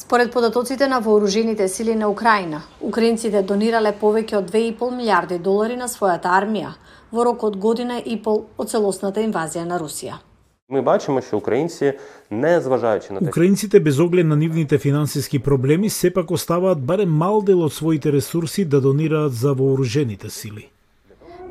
Според податоците на вооружените сили на Украина, украинците донирале повеќе од 2,5 милиарди долари на својата армија во рок од година и пол од целосната инвазија на Русија. Ми бачимо што украинци, не зважајќи на Украинците без оглед на нивните финансиски проблеми сепак оставаат барем мал дел од своите ресурси да донираат за вооружените сили.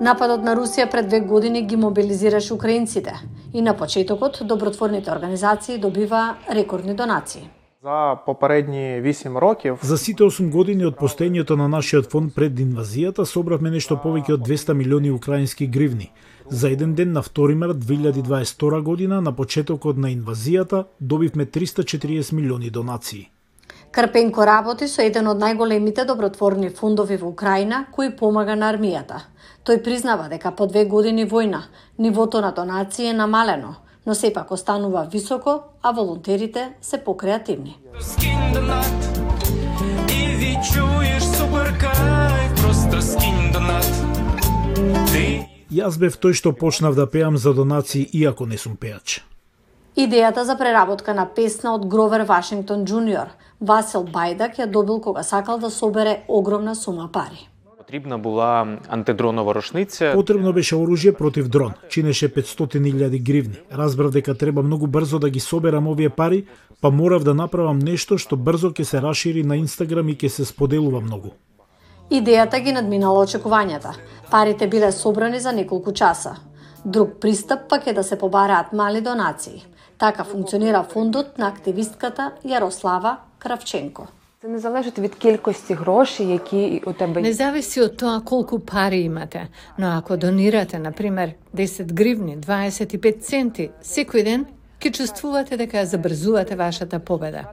Нападот на Русија пред две години ги мобилизираше украинците и на почетокот добротворните организации добива рекордни донации. За попередни 8 років За сите 8 години од постоењето на нашиот фонд пред инвазијата собравме нешто повеќе од 200 милиони украински гривни. За еден ден на 2 март 2022 година, на почетокот на инвазијата, добивме 340 милиони донации. Карпенко работи со еден од најголемите добротворни фондови во Украина кој помага на армијата. Тој признава дека по две години војна нивото на донации е намалено, но сепак останува високо, а волонтерите се покреативни. Јас бев тој што почнав да пеам за донации иако не сум пеач. Идејата за преработка на песна од Гровер Вашингтон Джуниор, Васил Бајдак ја добил кога сакал да собере огромна сума пари. Потрібна була антидронова рушниця. Потребно беше оружје против дрон, чинеше 500.000 гривни. Разбрав дека треба многу брзо да ги соберам овие пари, па морав да направам нешто што брзо ќе се расшири на Инстаграм и ќе се споделува многу. Идејата ги надминала очекувањата. Парите биле собрани за неколку часа. Друг пристап пак е да се побараат мали донации. Така функционира фондот на активистката Јарослава Кравченко. Це не залежить від кількості грошей, які у тебе Не зависи од тоа колку пари имате, но ако донирате, на пример, 10 гривни, 25 центи секој ден, ќе чувствувате дека ја забрзувате вашата победа.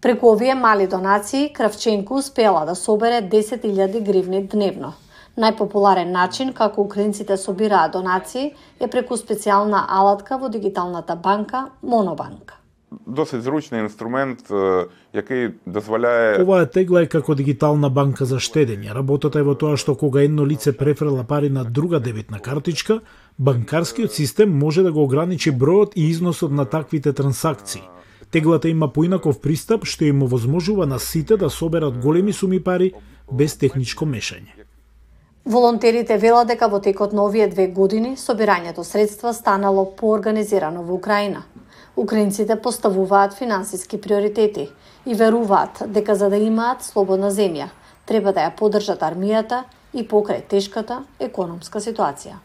Преку овие мали донации, Кравченко успела да собере 10.000 гривни дневно. Најпопуларен начин како украинците собираат донации е преку специјална алатка во дигиталната банка Монобанк. Досить зручний інструмент, е, який дозволяє Оваа тегла е како дигитална банка за штедење. Работата е во тоа што кога едно лице префрла пари на друга дебитна картичка, банкарскиот систем може да го ограничи бројот и износот на таквите трансакции. Теглата има поинаков пристап што им овозможува на сите да соберат големи суми пари без техничко мешање. Волонтерите велат дека во текот на овие две години собирањето средства станало поорганизирано во Украина. Украинците поставуваат финансиски приоритети и веруваат дека за да имаат слободна земја, треба да ја поддржат армијата и покрај тешката економска ситуација.